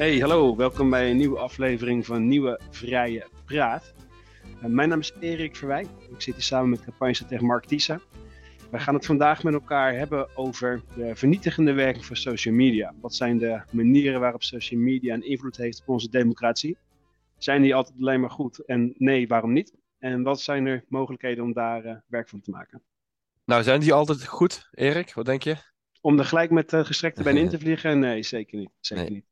Hey, hallo. Welkom bij een nieuwe aflevering van Nieuwe Vrije Praat. Uh, mijn naam is Erik Verwij. Ik zit hier samen met campagnestratege Mark Tisa. We gaan het vandaag met elkaar hebben over de vernietigende werking van social media. Wat zijn de manieren waarop social media een invloed heeft op onze democratie? Zijn die altijd alleen maar goed? En nee, waarom niet? En wat zijn er mogelijkheden om daar uh, werk van te maken? Nou, zijn die altijd goed, Erik? Wat denk je? Om er gelijk met uh, gestrekte benen in te vliegen? Nee, zeker niet. Zeker nee. niet.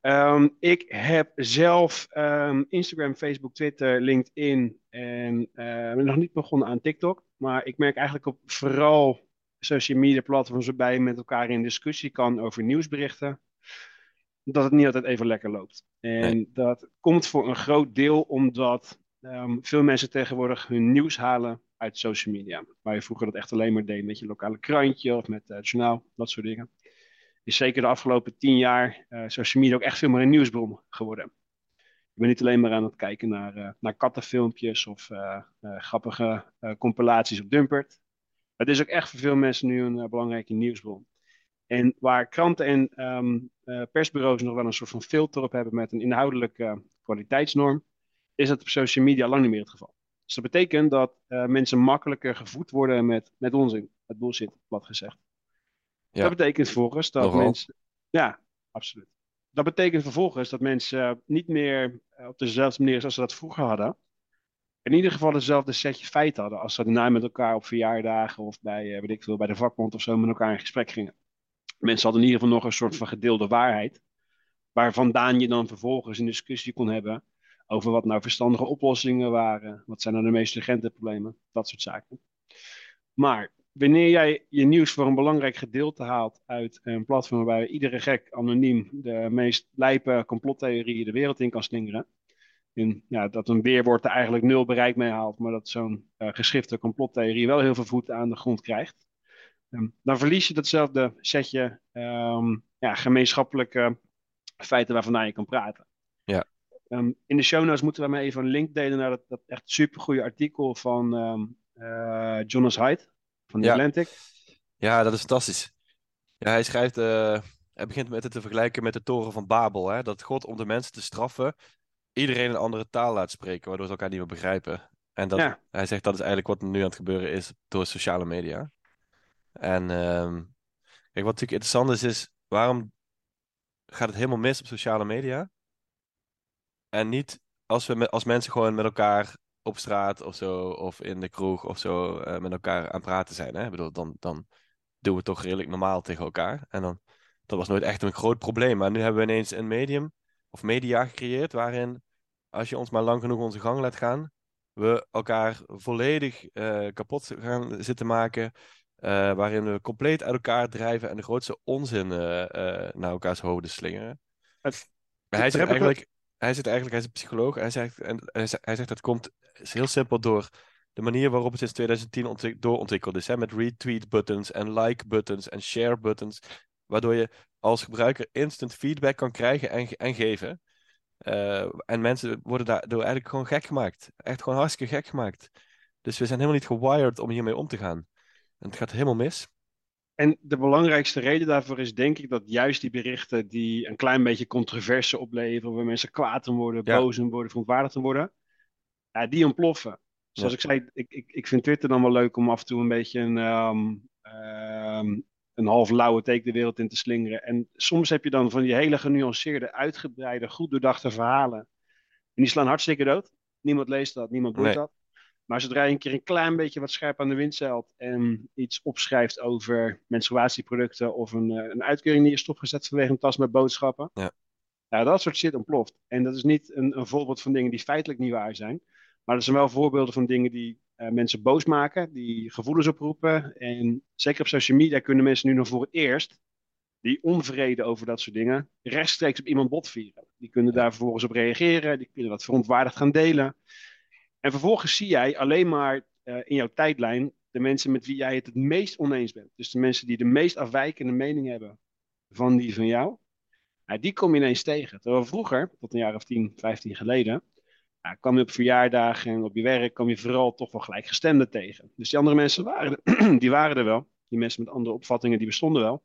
Um, ik heb zelf um, Instagram, Facebook, Twitter, LinkedIn en uh, ben nog niet begonnen aan TikTok. Maar ik merk eigenlijk op vooral social media platforms waarbij je met elkaar in discussie kan over nieuwsberichten, dat het niet altijd even lekker loopt. En nee. dat komt voor een groot deel omdat um, veel mensen tegenwoordig hun nieuws halen uit social media. Waar je vroeger dat echt alleen maar deed met je lokale krantje of met het journaal, dat soort dingen is zeker de afgelopen tien jaar uh, social media ook echt veel meer een nieuwsbron geworden. Ik ben niet alleen maar aan het kijken naar, uh, naar kattenfilmpjes of uh, grappige compilaties op Dumpert. Het is ook echt voor veel mensen nu een belangrijke nieuwsbron. En waar kranten en um, persbureaus nog wel een soort van filter op hebben met een inhoudelijke kwaliteitsnorm, is dat op social media lang niet meer het geval. Dus dat betekent dat mensen makkelijker gevoed worden met, met onzin, met bullshit, wat gezegd. Ja. Dat betekent vervolgens dat Nogal. mensen. Ja, absoluut. Dat betekent vervolgens dat mensen uh, niet meer uh, op dezelfde manier zoals ze dat vroeger hadden. In ieder geval dezelfde setje feiten hadden. Als ze daarna met elkaar op verjaardagen of bij, uh, weet ik veel, bij de vakbond of zo met elkaar in gesprek gingen. Mensen hadden in ieder geval nog een soort van gedeelde waarheid. Waar vandaan je dan vervolgens een discussie kon hebben over wat nou verstandige oplossingen waren. Wat zijn nou de meest urgente problemen. Dat soort zaken. Maar wanneer jij je nieuws voor een belangrijk gedeelte haalt uit een platform waar iedere gek anoniem de meest lijpe complottheorieën de wereld in kan slingeren. En ja, dat een weerwoord er eigenlijk nul bereik mee haalt, maar dat zo'n uh, geschrifte complottheorie wel heel veel voet aan de grond krijgt. Um, dan verlies je datzelfde setje um, ja, gemeenschappelijke feiten waarvan je kan praten. Ja. Um, in de show notes moeten we maar even een link delen naar dat, dat echt supergoeie artikel van uh, Jonas Hyde van de ja. Atlantic. Ja, dat is fantastisch. Ja, hij schrijft, uh, hij begint met het te vergelijken met de toren van Babel. Hè? Dat God om de mensen te straffen iedereen een andere taal laat spreken, waardoor ze elkaar niet meer begrijpen. En dat, ja. hij zegt dat is eigenlijk wat er nu aan het gebeuren is door sociale media. En um, kijk, wat natuurlijk interessant is, is waarom gaat het helemaal mis op sociale media? En niet als we met, als mensen gewoon met elkaar op straat of zo, of in de kroeg of zo, uh, met elkaar aan het praten zijn. Hè? Ik bedoel, dan, dan doen we het toch redelijk normaal tegen elkaar. En dan, dat was nooit echt een groot probleem. Maar nu hebben we ineens een medium of media gecreëerd waarin, als je ons maar lang genoeg onze gang laat gaan, we elkaar volledig uh, kapot gaan zitten maken. Uh, waarin we compleet uit elkaar drijven en de grootste onzin naar elkaars hoofden slingeren. Het, hij zegt eigenlijk, hij zit eigenlijk, hij is een psycholoog. Hij zegt, en hij zegt, dat komt heel simpel door de manier waarop het sinds 2010 ontwik doorontwikkeld is. Met retweet buttons en like buttons en share buttons. Waardoor je als gebruiker instant feedback kan krijgen en, en geven. Uh, en mensen worden daardoor eigenlijk gewoon gek gemaakt. Echt gewoon hartstikke gek gemaakt. Dus we zijn helemaal niet gewired om hiermee om te gaan. En het gaat helemaal mis. En de belangrijkste reden daarvoor is denk ik dat juist die berichten die een klein beetje controverse opleveren, waar mensen kwaad om worden, ja. boos om worden, verontwaardigd om worden, ja, die ontploffen. Zoals ja. ik zei, ik, ik, ik vind Twitter dan wel leuk om af en toe een beetje een, um, um, een half lauwe take de wereld in te slingeren. En soms heb je dan van die hele genuanceerde, uitgebreide, goed doordachte verhalen. En die slaan hartstikke dood. Niemand leest dat, niemand boeit nee. dat. Maar zodra je een keer een klein beetje wat scherp aan de wind zeilt en iets opschrijft over menstruatieproducten of een, een uitkering die je stopgezet vanwege een tas met boodschappen. Ja. Ja, dat soort shit ontploft. En dat is niet een, een voorbeeld van dingen die feitelijk niet waar zijn. Maar dat zijn wel voorbeelden van dingen die uh, mensen boos maken, die gevoelens oproepen. En zeker op social media kunnen mensen nu nog voor het eerst die onvrede over dat soort dingen rechtstreeks op iemand botvieren. Die kunnen daar vervolgens op reageren, die kunnen dat verontwaardigd gaan delen. En vervolgens zie jij alleen maar uh, in jouw tijdlijn de mensen met wie jij het het meest oneens bent. Dus de mensen die de meest afwijkende mening hebben van die van jou. Nou, die kom je ineens tegen. Terwijl vroeger, tot een jaar of 10, 15 geleden, nou, kwam je op verjaardagen en op je werk, kwam je vooral toch wel gelijkgestemden tegen. Dus die andere mensen waren, die waren er wel. Die mensen met andere opvattingen, die bestonden wel.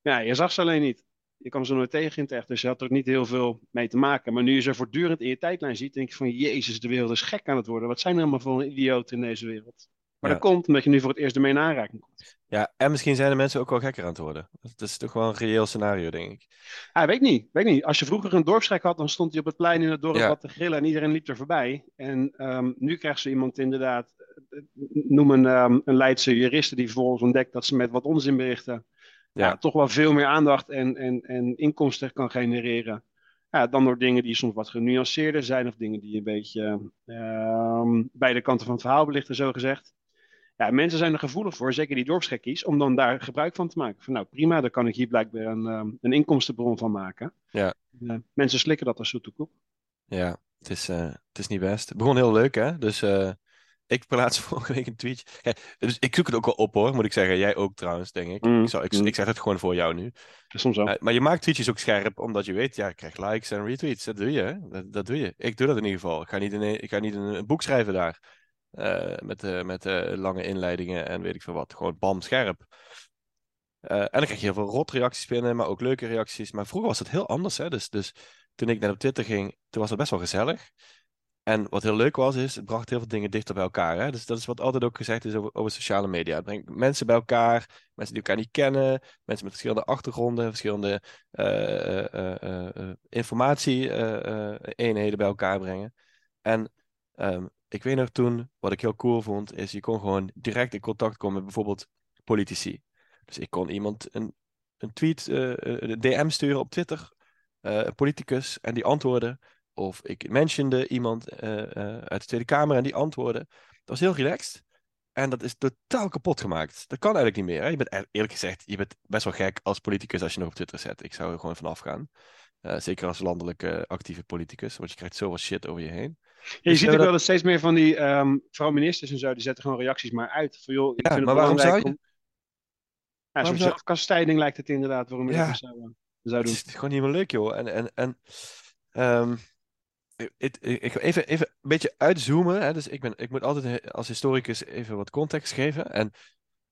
Ja, je zag ze alleen niet. Je kwam ze nooit tegen in het echt, dus je had er ook niet heel veel mee te maken. Maar nu je ze voortdurend in je tijdlijn ziet, denk je van, jezus, de wereld is gek aan het worden. Wat zijn er allemaal voor idioten in deze wereld? Maar Ja. dat komt omdat je nu voor het eerst ermee in aanraking komt. Ja, en misschien zijn de mensen ook wel gekker aan het worden. Dat is toch wel een reëel scenario, denk ik. Ah, weet niet, weet niet. Als je vroeger een dorpsgek had, dan stond hij op het plein in het dorp Ja. wat te grillen en iedereen liep er voorbij. En ehm, nu krijgt ze iemand inderdaad, eh, noem een, ehm, een Leidse juriste die vervolgens ontdekt dat ze met wat onzin berichten ja. Toch wel veel meer aandacht en, en, en inkomsten kan genereren. Ja, dan door dingen die soms wat genuanceerder zijn of dingen die een beetje ehm, beide kanten van het verhaal belichten, zo gezegd. Ja, mensen zijn er gevoelig voor, zeker die dorpsgekkies, om dan daar gebruik van te maken. Van nou prima, dan kan ik hier blijkbaar een, ehm, een inkomstenbron van maken. Ja. Eh, mensen slikken dat als zoete koek. Ja, het is, eh, het is niet best. Het begon heel leuk, hè? Dus eh, ik plaats vorige week een tweetje. Kijk, dus ik zoek het ook wel op, hoor, moet ik zeggen. Jij ook trouwens, denk ik. Mm, Ik, zal, ik, mm. ik zeg het gewoon voor jou nu. Soms wel. Eh, maar je maakt tweetjes ook scherp, omdat je weet, ja, ik krijg likes en retweets. Dat doe je, hè? Dat, dat doe je. Ik doe dat in ieder geval. Ik ga niet, in ik ga niet een, boek schrijven daar. Eh, met eh, met lange inleidingen en weet ik veel wat. Gewoon bam, scherp. En dan krijg je heel veel rotreacties binnen, maar ook leuke reacties. Maar vroeger was het heel anders, hè? Dus, dus toen ik net op Twitter ging, toen was het best wel gezellig. En wat heel leuk was, is het bracht heel veel dingen dichter bij elkaar. Hè? Dus dat is wat altijd ook gezegd is over, over sociale media. Brengt mensen bij elkaar, mensen die elkaar niet kennen, mensen met verschillende achtergronden, verschillende eh, eh, eh, eh, informatie-eenheden bij elkaar brengen. En ehm, ik weet nog toen, wat ik heel cool vond, is je kon gewoon direct in contact komen met bijvoorbeeld politici. Dus ik kon iemand een, een tweet, een DM sturen op Twitter, een politicus, en die antwoordde. Of ik mentionde iemand eh, eh, uit de Tweede Kamer en die antwoordde. Dat was heel relaxed. En dat is totaal kapot gemaakt. Dat kan eigenlijk niet meer. Hè? Je bent e- eerlijk gezegd, je bent best wel gek als politicus als je nog op Twitter zet. Ik zou er gewoon vanaf gaan. Eh, zeker als landelijk eh, actieve politicus, want je krijgt zoveel shit over je heen. Ja, je Dus ziet ook wel dat steeds meer van die ehm vooral ministers en zo, die zetten gewoon reacties maar uit. Van, joh, ik Ja, vind het maar waarom belangrijk zou je- om- Ja, Waarom zo'n zou- zelfkastijding lijkt het inderdaad waarom je Ja. dat zou, zou Het doen. is gewoon niet meer leuk, joh. En, en, en ehm, ik, even, even een beetje uitzoomen. Hè? Dus ik, ben, ik moet altijd he- als historicus even wat context geven. En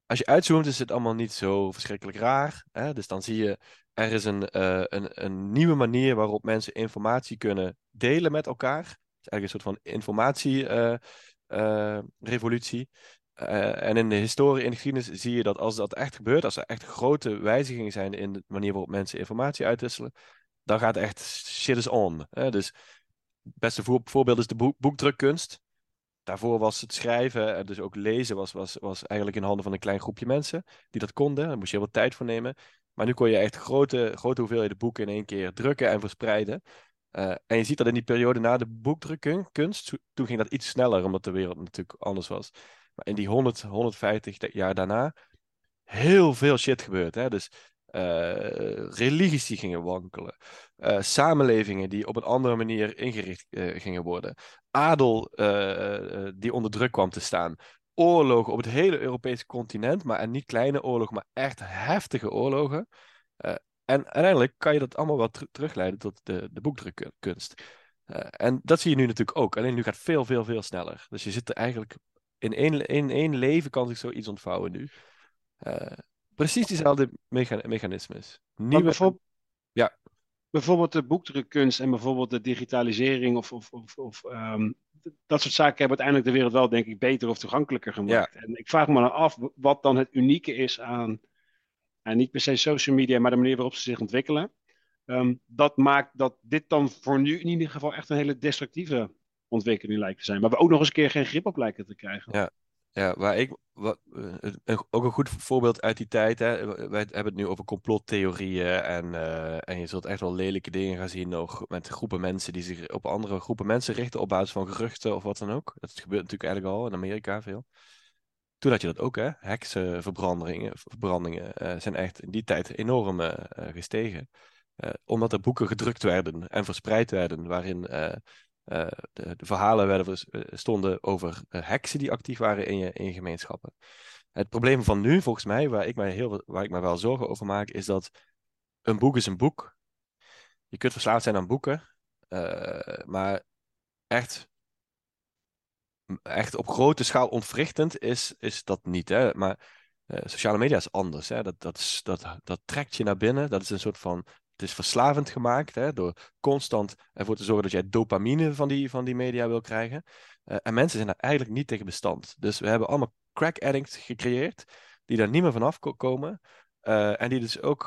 als je uitzoomt, is het allemaal niet zo verschrikkelijk raar. Hè? Dus dan zie je, er is een, eh, een, een nieuwe manier waarop mensen informatie kunnen delen met elkaar. Het is eigenlijk een soort van informatierevolutie. Eh, en in de historie, in de geschiedenis, zie je dat als dat echt gebeurt, als er echt grote wijzigingen zijn in de manier waarop mensen informatie uitwisselen, dan gaat echt shit is on. Hè? Dus beste voor- voorbeeld is de boek, boekdrukkunst. Daarvoor was het schrijven en dus ook lezen was, was, was eigenlijk in handen van een klein groepje mensen die dat konden. Daar moest je heel veel tijd voor nemen. Maar nu kon je echt grote, grote hoeveelheden boeken in één keer drukken en verspreiden. Eh, en je ziet dat in die periode na de boekdrukkunst, toen ging dat iets sneller, omdat de wereld natuurlijk anders was. Maar in die 100, 150 jaar daarna, heel veel shit gebeurd. Hè? Dus religies die gingen wankelen. Eh, samenlevingen die op een andere manier ingericht eh, gingen worden. Adel eh, eh, die onder druk kwam te staan. Oorlogen op het hele Europese continent, maar en niet kleine oorlogen, maar echt heftige oorlogen. Eh, en uiteindelijk kan je dat allemaal wel ter- terugleiden tot de, de boekdrukkunst. Eh, en dat zie je nu natuurlijk ook. Alleen nu gaat veel, veel, veel sneller. Dus je zit er eigenlijk in één, in één leven kan zich zoiets ontvouwen nu. Eh, precies diezelfde mecha mechanismes. Nieuwe... bijvoorbeeld, Ja. bijvoorbeeld de boekdrukkunst en bijvoorbeeld de digitalisering of, of, of, of ehm, dat soort zaken hebben uiteindelijk de wereld wel, denk ik, beter of toegankelijker gemaakt. En ik vraag me dan af wat dan het unieke is aan, aan niet per se social media, maar de manier waarop ze zich ontwikkelen. Ehm, dat maakt dat dit dan voor nu in ieder geval echt een hele destructieve ontwikkeling lijkt te zijn. Maar we ook nog eens een keer geen grip op lijken te krijgen. Ja. Ja, waar ik, wat, eh, ook een goed voorbeeld uit die tijd. Hè. Wij hebben het nu over complottheorieën. En, eh, en je zult echt wel lelijke dingen gaan zien nog met groepen mensen die zich op andere groepen mensen richten op basis van geruchten of wat dan ook. Dat gebeurt natuurlijk eigenlijk al in Amerika veel. Toen had je dat ook, hè? Heksenverbrandingen verbrandingen, eh, zijn echt in die tijd enorm gestegen. Omdat er boeken gedrukt werden en verspreid werden waarin eh, de, de verhalen werden vers- eh, stonden over eh, heksen die actief waren in in gemeenschappen. Het probleem van nu, volgens mij, waar ik mij, heel, waar ik me wel zorgen over maak, is dat een boek is een boek. Je kunt verslaafd zijn aan boeken, maar echt, echt op grote schaal ontwrichtend is, is dat niet. Hè? Maar sociale media is anders. Hè? Dat, dat, is, dat, dat trekt je naar binnen. Dat is een soort van het is verslavend gemaakt hè, door constant ervoor te zorgen dat jij dopamine van die, van die media wil krijgen. Uh, en mensen zijn daar eigenlijk niet tegen bestand. Dus we hebben allemaal crack addicts gecreëerd die daar niet meer vanaf komen. Uh, en die dus ook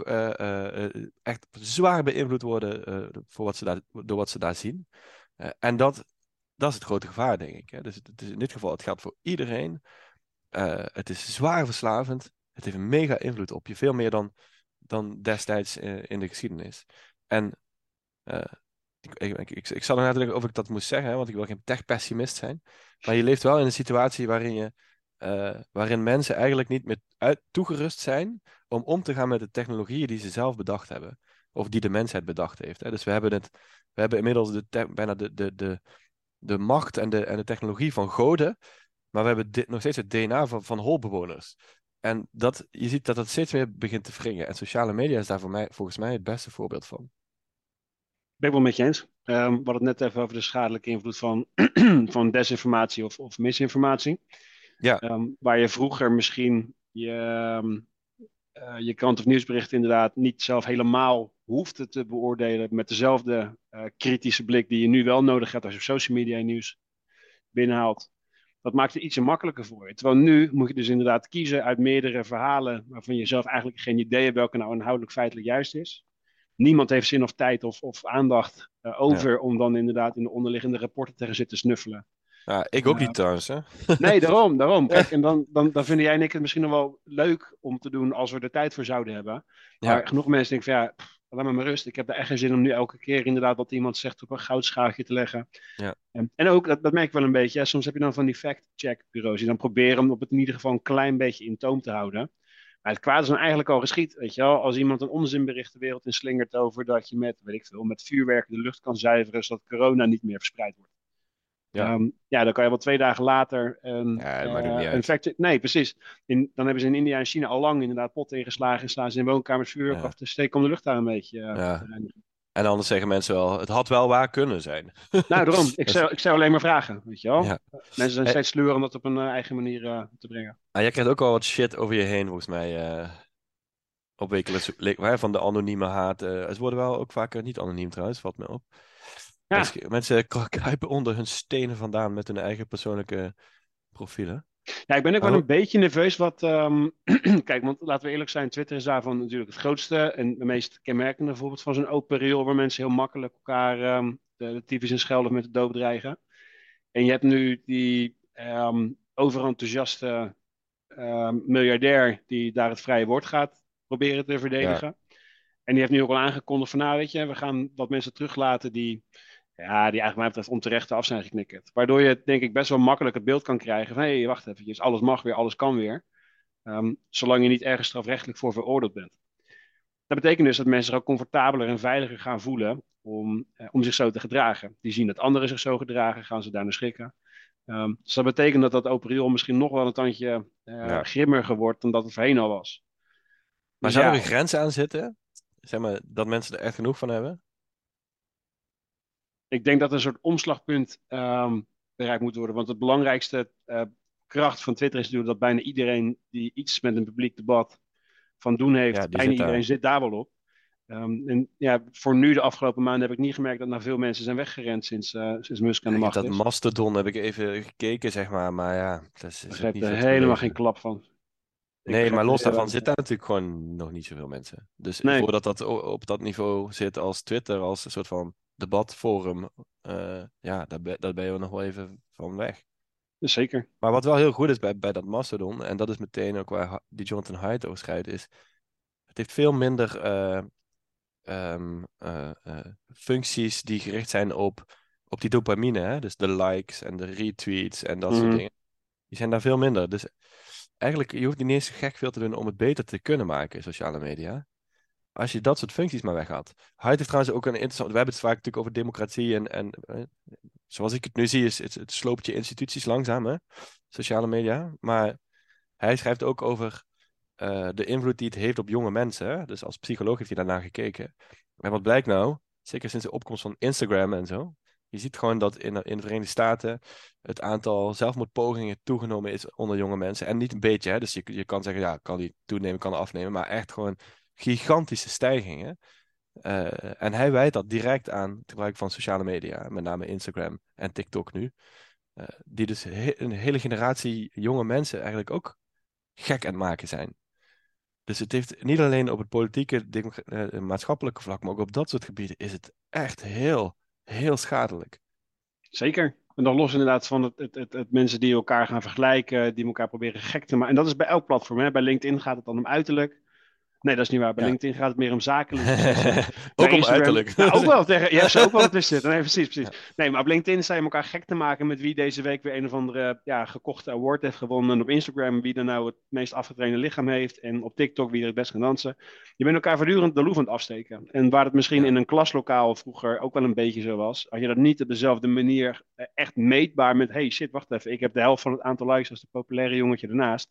echt zwaar beïnvloed worden wat ze daar, door wat ze daar zien. en dat, dat is het grote gevaar, denk ik. Hè. Dus het is in dit geval, het geldt voor iedereen. het is zwaar verslavend. Het heeft een mega invloed op je. Veel meer dan dan destijds eh, in de geschiedenis. En uh, ik, ik, ik, ik, zal er natuurlijk of ik dat moest zeggen, want ik wil geen tech-pessimist zijn. Maar je leeft wel in een situatie waarin, je, uh, waarin mensen eigenlijk niet meer uit, toegerust zijn om om te gaan met de technologieën die ze zelf bedacht hebben. Of die de mensheid bedacht heeft. Hè. Dus we hebben, het, we hebben inmiddels de bijna de, de, de, de macht en de, en de technologie van goden. Maar we hebben dit, nog steeds het DNA van, van holbewoners. En dat, je ziet dat dat steeds meer begint te wringen. En sociale media is daar voor mij, volgens mij het beste voorbeeld van. Ben ik wel met je eens. Um, we hadden het net even over de schadelijke invloed van, van desinformatie of, of misinformatie. Ja. Ehm, waar je vroeger misschien je, uh, je krant- of nieuwsbericht inderdaad niet zelf helemaal hoefde te beoordelen met dezelfde uh, kritische blik die je nu wel nodig hebt als je social media nieuws binnenhaalt. Dat maakt het ietsje makkelijker voor je. Terwijl nu moet je dus inderdaad kiezen uit meerdere verhalen waarvan je zelf eigenlijk geen idee hebt welke nou inhoudelijk feitelijk juist is. Niemand heeft zin of tijd of, of aandacht uh, over ja. om dan inderdaad in de onderliggende rapporten te gaan zitten snuffelen. Ja, ik ook niet trouwens. Hè? Nee, daarom. daarom. Kijk, en dan, dan, dan vinden jij en ik het misschien nog wel leuk om te doen als we er tijd voor zouden hebben. Maar ja. genoeg mensen denken van ja, pff, laat me maar rust. Ik heb er echt geen zin om nu elke keer inderdaad wat iemand zegt op een goudschaagje te leggen. Ja. En, en ook, dat, dat merk ik wel een beetje, hè, soms heb je dan van die fact-check bureaus die dan proberen om op het in ieder geval een klein beetje in toom te houden. Maar het kwaad is dan eigenlijk al geschied, weet je wel. Als iemand een onzinbericht de wereld in slingert over dat je met, weet ik veel, met vuurwerk de lucht kan zuiveren zodat corona niet meer verspreid wordt. Ja. Um, ja, dan kan je wel twee dagen later een, ja, uh, een fact Nee, precies. In, dan hebben ze in India en China al lang inderdaad pot ingeslagen en slaan ze in woonkamers vuurwerk Ja. af te steken om de lucht daar een beetje uh, Ja. te. En anders zeggen mensen wel, het had wel waar kunnen zijn. Nou, daarom. Ik zou, ik zou alleen maar vragen, weet je wel. Mensen zijn Eh. steeds sluwer om dat op een uh, eigen manier te brengen. Ah, jij krijgt ook wel wat shit over je heen, volgens mij. eh op wekelijks van de anonieme haat. eh, ze worden wel ook vaker niet anoniem trouwens, valt me op. Ja. Mensen, mensen kruipen onder hun stenen vandaan met hun eigen persoonlijke profielen. Ja, ik ben ook wel een beetje nerveus wat... ehm, kijk, want laten we eerlijk zijn, Twitter is daarvan natuurlijk het grootste en de meest kenmerkende voorbeeld van zo'n open riool waar mensen heel makkelijk elkaar ehm de, de tyfus schelden met de dood dreigen. En je hebt nu die ehm overenthousiaste miljardair die daar het vrije woord gaat proberen te verdedigen. En die heeft nu ook al aangekondigd van, nou weet je, we gaan wat mensen teruglaten die, ja, die eigenlijk mij betreft onterecht af zijn geknikkerd. Waardoor je denk ik best wel makkelijk het beeld kan krijgen van, hé, hey, wacht even, alles mag weer, alles kan weer. Ehm, zolang je niet ergens strafrechtelijk voor veroordeeld bent. Dat betekent dus dat mensen zich ook comfortabeler en veiliger gaan voelen om, eh, om zich zo te gedragen. Die zien dat anderen zich zo gedragen, gaan ze daar naar schrikken. Ehm, dus dat betekent dat dat open riool misschien nog wel een tandje eh, Ja. grimmiger wordt dan dat het voorheen al was. Maar Dus zou ja, er een grens aan zitten? Zeg maar, dat mensen er echt genoeg van hebben? Ik denk dat er een soort omslagpunt ehm, bereikt moet worden. Want het belangrijkste eh, kracht van Twitter is natuurlijk dat bijna iedereen die iets met een publiek debat van doen heeft, Ja, bijna zit daar. iedereen zit daar wel op. Ehm, en ja, voor nu, de afgelopen maanden, heb ik niet gemerkt dat nou veel mensen zijn weggerend sinds, eh, sinds Musk aan de macht dat is. Mastodon heb ik even gekeken, zeg maar. Maar ja, dat is, is niet er helemaal geen klap van. Ik Nee, maar los daarvan zitten daar natuurlijk gewoon nog niet zoveel mensen. Dus Nee. voordat dat op dat niveau zit als Twitter, als een soort van debatforum, eh, ja, daar ben, daar ben je nog wel even van weg. Zeker. Maar wat wel heel goed is bij, bij dat Mastodon, en dat is meteen ook waar die Jonathan Haidt over schrijft, is het heeft veel minder eh, ehm, eh, functies die gericht zijn op, op die dopamine. Hè? Dus de likes en de retweets en dat soort Mhm. dingen. Die zijn daar veel minder. Dus eigenlijk, je hoeft niet eens gek veel te doen om het beter te kunnen maken, sociale media. Als je dat soort functies maar weg had. Haidt heeft trouwens ook een interessant... We hebben het vaak natuurlijk over democratie en... en eh, zoals ik het nu zie, is het, het sloopt je instituties langzaam, hè? Sociale media. Maar hij schrijft ook over eh, de invloed die het heeft op jonge mensen. Dus als psycholoog heeft hij daarnaar gekeken. En wat blijkt nou? Zeker sinds de opkomst van Instagram en zo. Je ziet gewoon dat in, in de Verenigde Staten het aantal zelfmoordpogingen toegenomen is onder jonge mensen. En niet een beetje, hè? dus je, je kan zeggen, ja, kan die toenemen, kan afnemen, maar echt gewoon gigantische stijgingen. Eh, en hij wijt dat direct aan het gebruik van sociale media, met name Instagram en TikTok nu. Uh, die dus een hele generatie jonge mensen eigenlijk ook gek aan het maken zijn. Dus het heeft niet alleen op het politieke, uh, maatschappelijke vlak, maar ook op dat soort gebieden is het echt heel, heel schadelijk. Zeker. En dan los inderdaad van het, het, het, het, mensen die elkaar gaan vergelijken, die elkaar proberen gek te maken. En dat is bij elk platform. Hè? Bij LinkedIn gaat het dan om uiterlijk. Nee, dat is niet waar. Bij LinkedIn gaat het meer om zakelijk. ook om uiterlijk. Nou, ook wel tegen. Je hebt ze ook wel tussen zitten. Nee, precies, precies. Nee, maar op LinkedIn zijn elkaar gek te maken met wie deze week weer een of andere ja, gekochte award heeft gewonnen. En op Instagram wie er nou het meest afgetrainde lichaam heeft. En op TikTok wie er het best kan dansen. Je bent elkaar voortdurend de loef aan het afsteken. En waar het misschien in een klaslokaal vroeger ook wel een beetje zo was. Als je dat niet op dezelfde manier eh, echt meetbaar met. Hey shit, wacht even. Ik heb de helft van het aantal likes als de populaire jongetje ernaast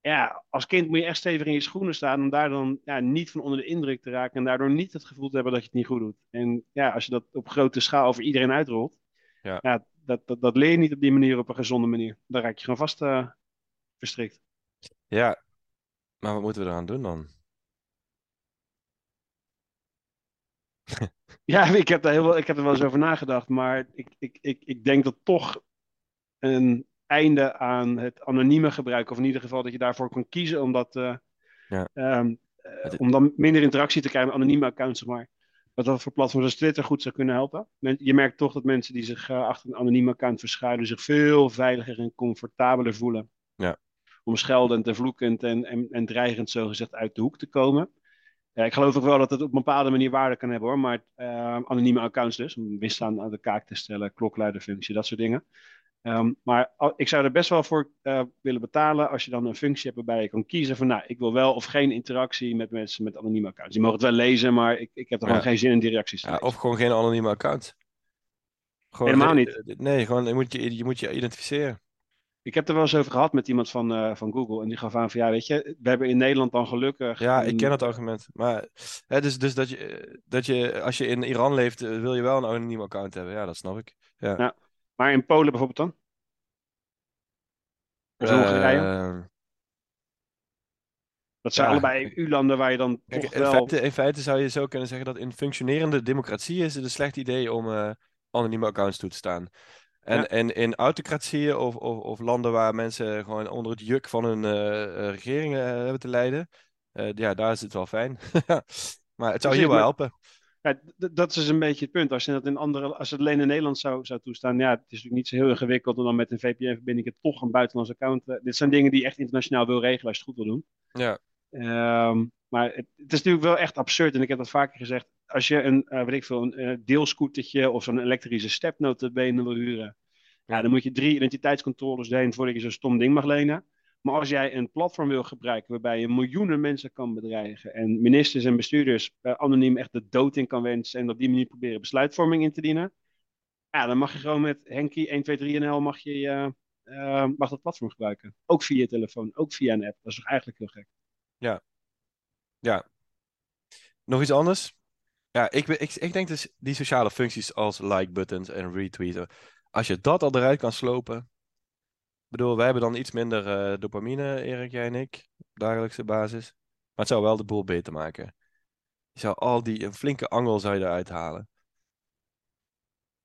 ja, als kind moet je echt stevig in je schoenen staan om daar dan ja, niet van onder de indruk te raken en daardoor niet het gevoel te hebben dat je het niet goed doet. En ja, als je dat op grote schaal over iedereen uitrolt, ja. ja dat, dat, dat leer je niet op die manier, op een gezonde manier. Dan raak je gewoon vast uh, verstrikt. Ja, maar wat moeten we eraan doen dan? ja, ik heb, daar heel, ik heb er wel eens over nagedacht, maar ik, ik, ik, ik denk dat toch een einde aan het anonieme gebruik. Of in ieder geval dat je daarvoor kan kiezen om, dat, uh, ja. um, uh, om dan minder interactie te krijgen met anonieme accounts, zeg maar. Dat dat voor platforms als Twitter goed zou kunnen helpen. Je merkt toch dat mensen die zich uh, achter een anonieme account verschuilen, zich veel veiliger en comfortabeler voelen. Ja. Om scheldend en vloekend en, en, en dreigend zogezegd uit de hoek te komen. Ja, ik geloof ook wel dat het op een bepaalde manier waarde kan hebben hoor. Maar anonieme accounts dus, om misstand aan de kaak te stellen, klokluiderfunctie, dat soort dingen. Um, maar ik zou er best wel voor uh, willen betalen als je dan een functie hebt waarbij je kan kiezen van nou, ik wil wel of geen interactie met mensen met anonieme accounts. Die mogen het wel lezen, maar ik, ik heb er gewoon geen zin in die reacties. Ja, of gewoon geen anonieme account. Gewoon Helemaal niet. Nee, gewoon, je, moet je, je moet je identificeren. Ik heb er wel eens over gehad met iemand van, uh, van Google. En die gaf aan van ja, weet je, we hebben in Nederland dan gelukkig. Ja, ik ken het argument. Maar hè, dus, dus dat, je, dat je, als je in Iran leeft, eh, wil je wel een anoniem account hebben. Ja, dat snap ik. Ja. ja. Maar in Polen bijvoorbeeld dan? Of Hongarije? Uh, dat zijn allebei EU-landen waar je dan kijk, toch in. Feite, in feite zou je zo kunnen zeggen dat in functionerende democratieën is het een slecht idee om uh, anonieme accounts toe te staan. En, ja. en in autocratieën of, of, of, landen waar mensen gewoon onder het juk van hun uh, regeringen hebben te lijden, ja, daar is het wel fijn. maar het zou hier wel helpen. Ja, dat is dus een beetje het punt. Als je dat in andere, als het alleen in Nederland zou, zou toestaan, ja, het is natuurlijk niet zo heel ingewikkeld om dan met een VPN-verbinding het toch een buitenlands account. Uh, dit zijn dingen die je echt internationaal wil regelen als je het goed wil doen. Ja. Um, maar het, het, is natuurlijk wel echt absurd, en ik heb dat vaker gezegd. Als je een, uh, weet ik veel, een uh, deelscootertje of zo'n elektrische stepnotenbenen wil huren, ja, dan moet je drie identiteitscontroles heen voordat je zo'n stom ding mag lenen. Maar als jij een platform wil gebruiken waarbij je miljoenen mensen kan bedreigen en ministers en bestuurders uh, anoniem echt de dood in kan wensen en op die manier proberen besluitvorming in te dienen, ja, dan mag je gewoon met Henkie 123NL mag je uh, uh, mag dat platform gebruiken. Ook via je telefoon, ook via een app. Dat is toch eigenlijk heel gek. Ja. Ja. Nog iets anders? Ja, ik, ik, ik denk dus die sociale functies als like-buttons en retweeten. Als je dat al eruit kan slopen, bedoel, wij hebben dan iets minder uh, dopamine, Erik, jij en ik, op dagelijkse basis. Maar het zou wel de boel beter maken. Je zou al die, een flinke angel zou je eruit halen.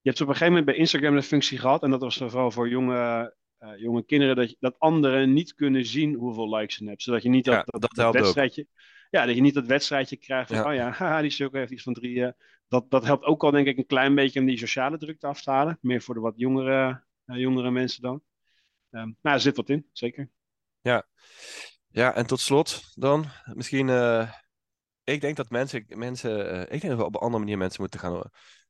Je hebt op een gegeven moment bij Instagram een functie gehad, en dat was vooral voor jonge, uh, jonge kinderen, dat, je, dat anderen niet kunnen zien hoeveel likes ze hebt. Zodat je niet dat, ja, dat, dat, dat wedstrijdje. Ja, dat je niet dat wedstrijdje krijgt van, ja. oh ja, haha, die stuk heeft iets van drie. Uh, dat, dat helpt ook al, denk ik, een klein beetje om die sociale druk af te halen. Meer voor de wat jongere, jongere mensen dan. Um, nou, er zit wat in, zeker. Ja. ja, en tot slot dan, misschien, uh, ik denk dat mensen, mensen uh, ik denk dat we op een andere manier mensen moeten gaan,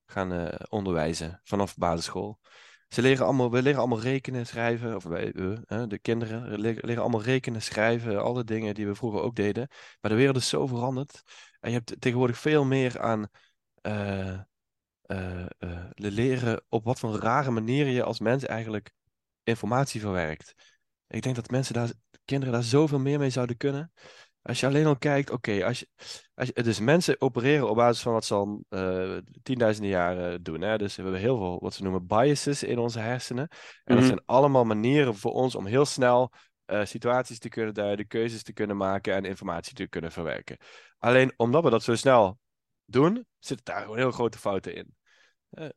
gaan uh, onderwijzen vanaf basisschool. Ze leren allemaal, we leren allemaal rekenen, schrijven, of wij, de kinderen leren allemaal rekenen, schrijven, alle dingen die we vroeger ook deden. Maar de wereld is zo veranderd. En je hebt tegenwoordig veel meer aan leren op wat voor rare manier je als mens eigenlijk informatie verwerkt. Ik denk dat mensen daar, kinderen daar zoveel meer mee zouden kunnen. Als je alleen al kijkt, oké, als, je, als je, dus mensen opereren op basis van wat ze al uh, tienduizenden jaren doen. Hè? Dus we hebben heel veel wat ze noemen biases in onze hersenen. En dat mhm. zijn allemaal manieren voor ons om heel snel uh, situaties te kunnen duiden, keuzes te kunnen maken en informatie te kunnen verwerken. Alleen omdat we dat zo snel doen, zitten daar gewoon heel grote fouten in. Uh,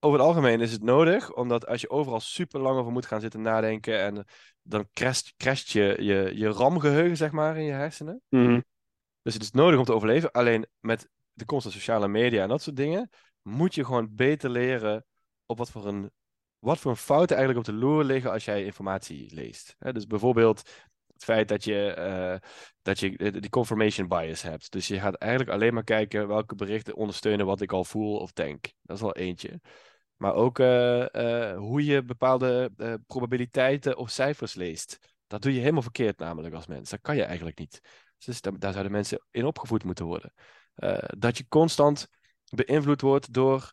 over het algemeen is het nodig, omdat als je overal super lang over moet gaan zitten nadenken en dan crasht, crasht je, je, je RAM-geheugen, zeg maar, in je hersenen. Mhm. Dus het is nodig om te overleven. Alleen met de komst van sociale media en dat soort dingen, moet je gewoon beter leren op wat voor een, wat voor een fouten eigenlijk op de loer liggen als jij informatie leest. dus bijvoorbeeld het feit dat je, uh, dat je die confirmation bias hebt. Dus je gaat eigenlijk alleen maar kijken welke berichten ondersteunen wat ik al voel of denk. Dat is wel eentje. Maar ook uh, hoe je bepaalde probabiliteiten of cijfers leest. Dat doe je helemaal verkeerd namelijk als mens. Dat kan je eigenlijk niet. Dus daar zouden mensen in opgevoed moeten worden. dat je constant beïnvloed wordt door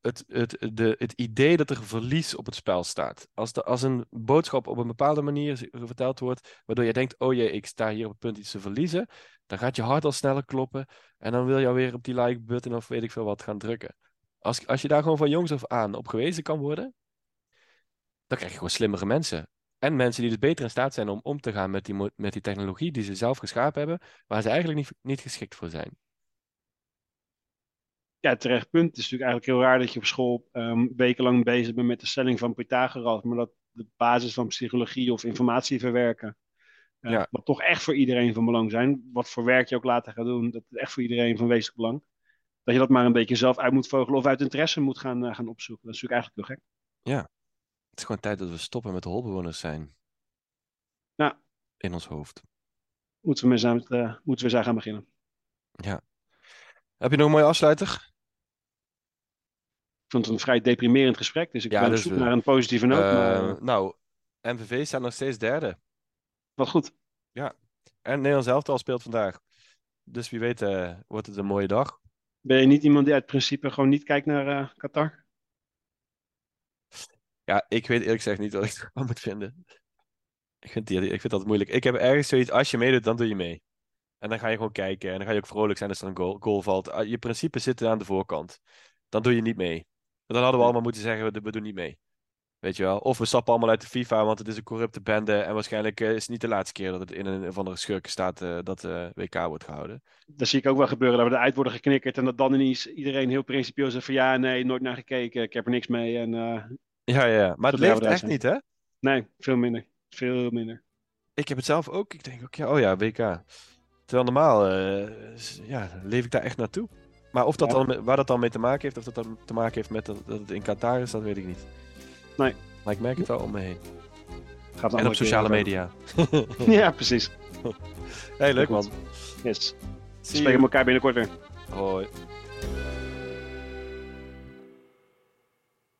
het, het, de, het idee dat er verlies op het spel staat. Als, de, als een boodschap op een bepaalde manier verteld wordt, waardoor je denkt, oh jee, ik sta hier op het punt iets te verliezen, dan gaat je hart al sneller kloppen en dan wil je alweer op die like-button of weet ik veel wat gaan drukken. Als, als je daar gewoon van jongs af aan op gewezen kan worden, dan krijg je gewoon slimmere mensen. En mensen die dus beter in staat zijn om om te gaan met die, met die technologie die ze zelf geschapen hebben, waar ze eigenlijk niet, niet geschikt voor zijn. Ja, terecht punt. Het is natuurlijk eigenlijk heel raar dat je op school um, wekenlang bezig bent met de stelling van Pythagoras, maar dat de basis van psychologie of informatie verwerken, uh, ja. wat toch echt voor iedereen van belang zijn, wat voor werk je ook later gaat doen, dat is echt voor iedereen van wezenlijk belang dat je dat maar een beetje zelf uit moet vogelen of uit interesse moet gaan, uh, gaan opzoeken. Dat is natuurlijk eigenlijk heel gek. Ja, het is gewoon tijd dat we stoppen met de holbewoners zijn. Ja. In ons hoofd. Moeten we, mee uh, moeten we eens gaan beginnen. Ja. Heb je nog een mooie afsluiter? Ik vond het een vrij deprimerend gesprek, dus ik ja, ben dus, op zoek naar een positieve noot. Uh, maar... Nou, MVV staat nog steeds derde. Wat goed. Ja, en Nederlands elftal speelt vandaag. Dus wie weet uh, wordt het een mooie dag. Ben je niet iemand die uit principe gewoon niet kijkt naar uh, Qatar? Ja, ik weet eerlijk gezegd niet wat ik ervan moet vinden. Ik vind, die, ik vind dat moeilijk. Ik heb ergens zoiets, als je meedoet, dan doe je mee. En dan ga je gewoon kijken en dan ga je ook vrolijk zijn als er een goal, goal valt. Ah, je principes zitten aan de voorkant. Dan doe je niet mee. Dan hadden we allemaal moeten zeggen, we doen niet mee. Weet je wel? Of we stappen allemaal uit de FIFA, want het is een corrupte bende. En waarschijnlijk uh, is het niet de laatste keer dat het in een of andere schurken staat uh, dat uh, WK wordt gehouden. Dat zie ik ook wel gebeuren, dat we eruit worden geknikkerd. En dat dan ineens iedereen heel principieel zegt van ja, nee, nooit naar gekeken. Ik heb er niks mee. En, ja, ja, maar het leeft echt niet, hè? Nee, veel minder. Veel minder. Ik heb het zelf ook. Ik denk ook, ja, oh ja, WK. Terwijl normaal ja, leef ik daar echt naartoe. Maar of dat ja. dan, waar dat dan mee te maken heeft, of dat dan te maken heeft met dat, dat het in Qatar is, dat weet ik niet. Nee. Maar ik merk het wel om me heen. Gaat en op sociale media. ja, precies. hey, leuk man. Yes. We spreken elkaar binnenkort weer. Hoi.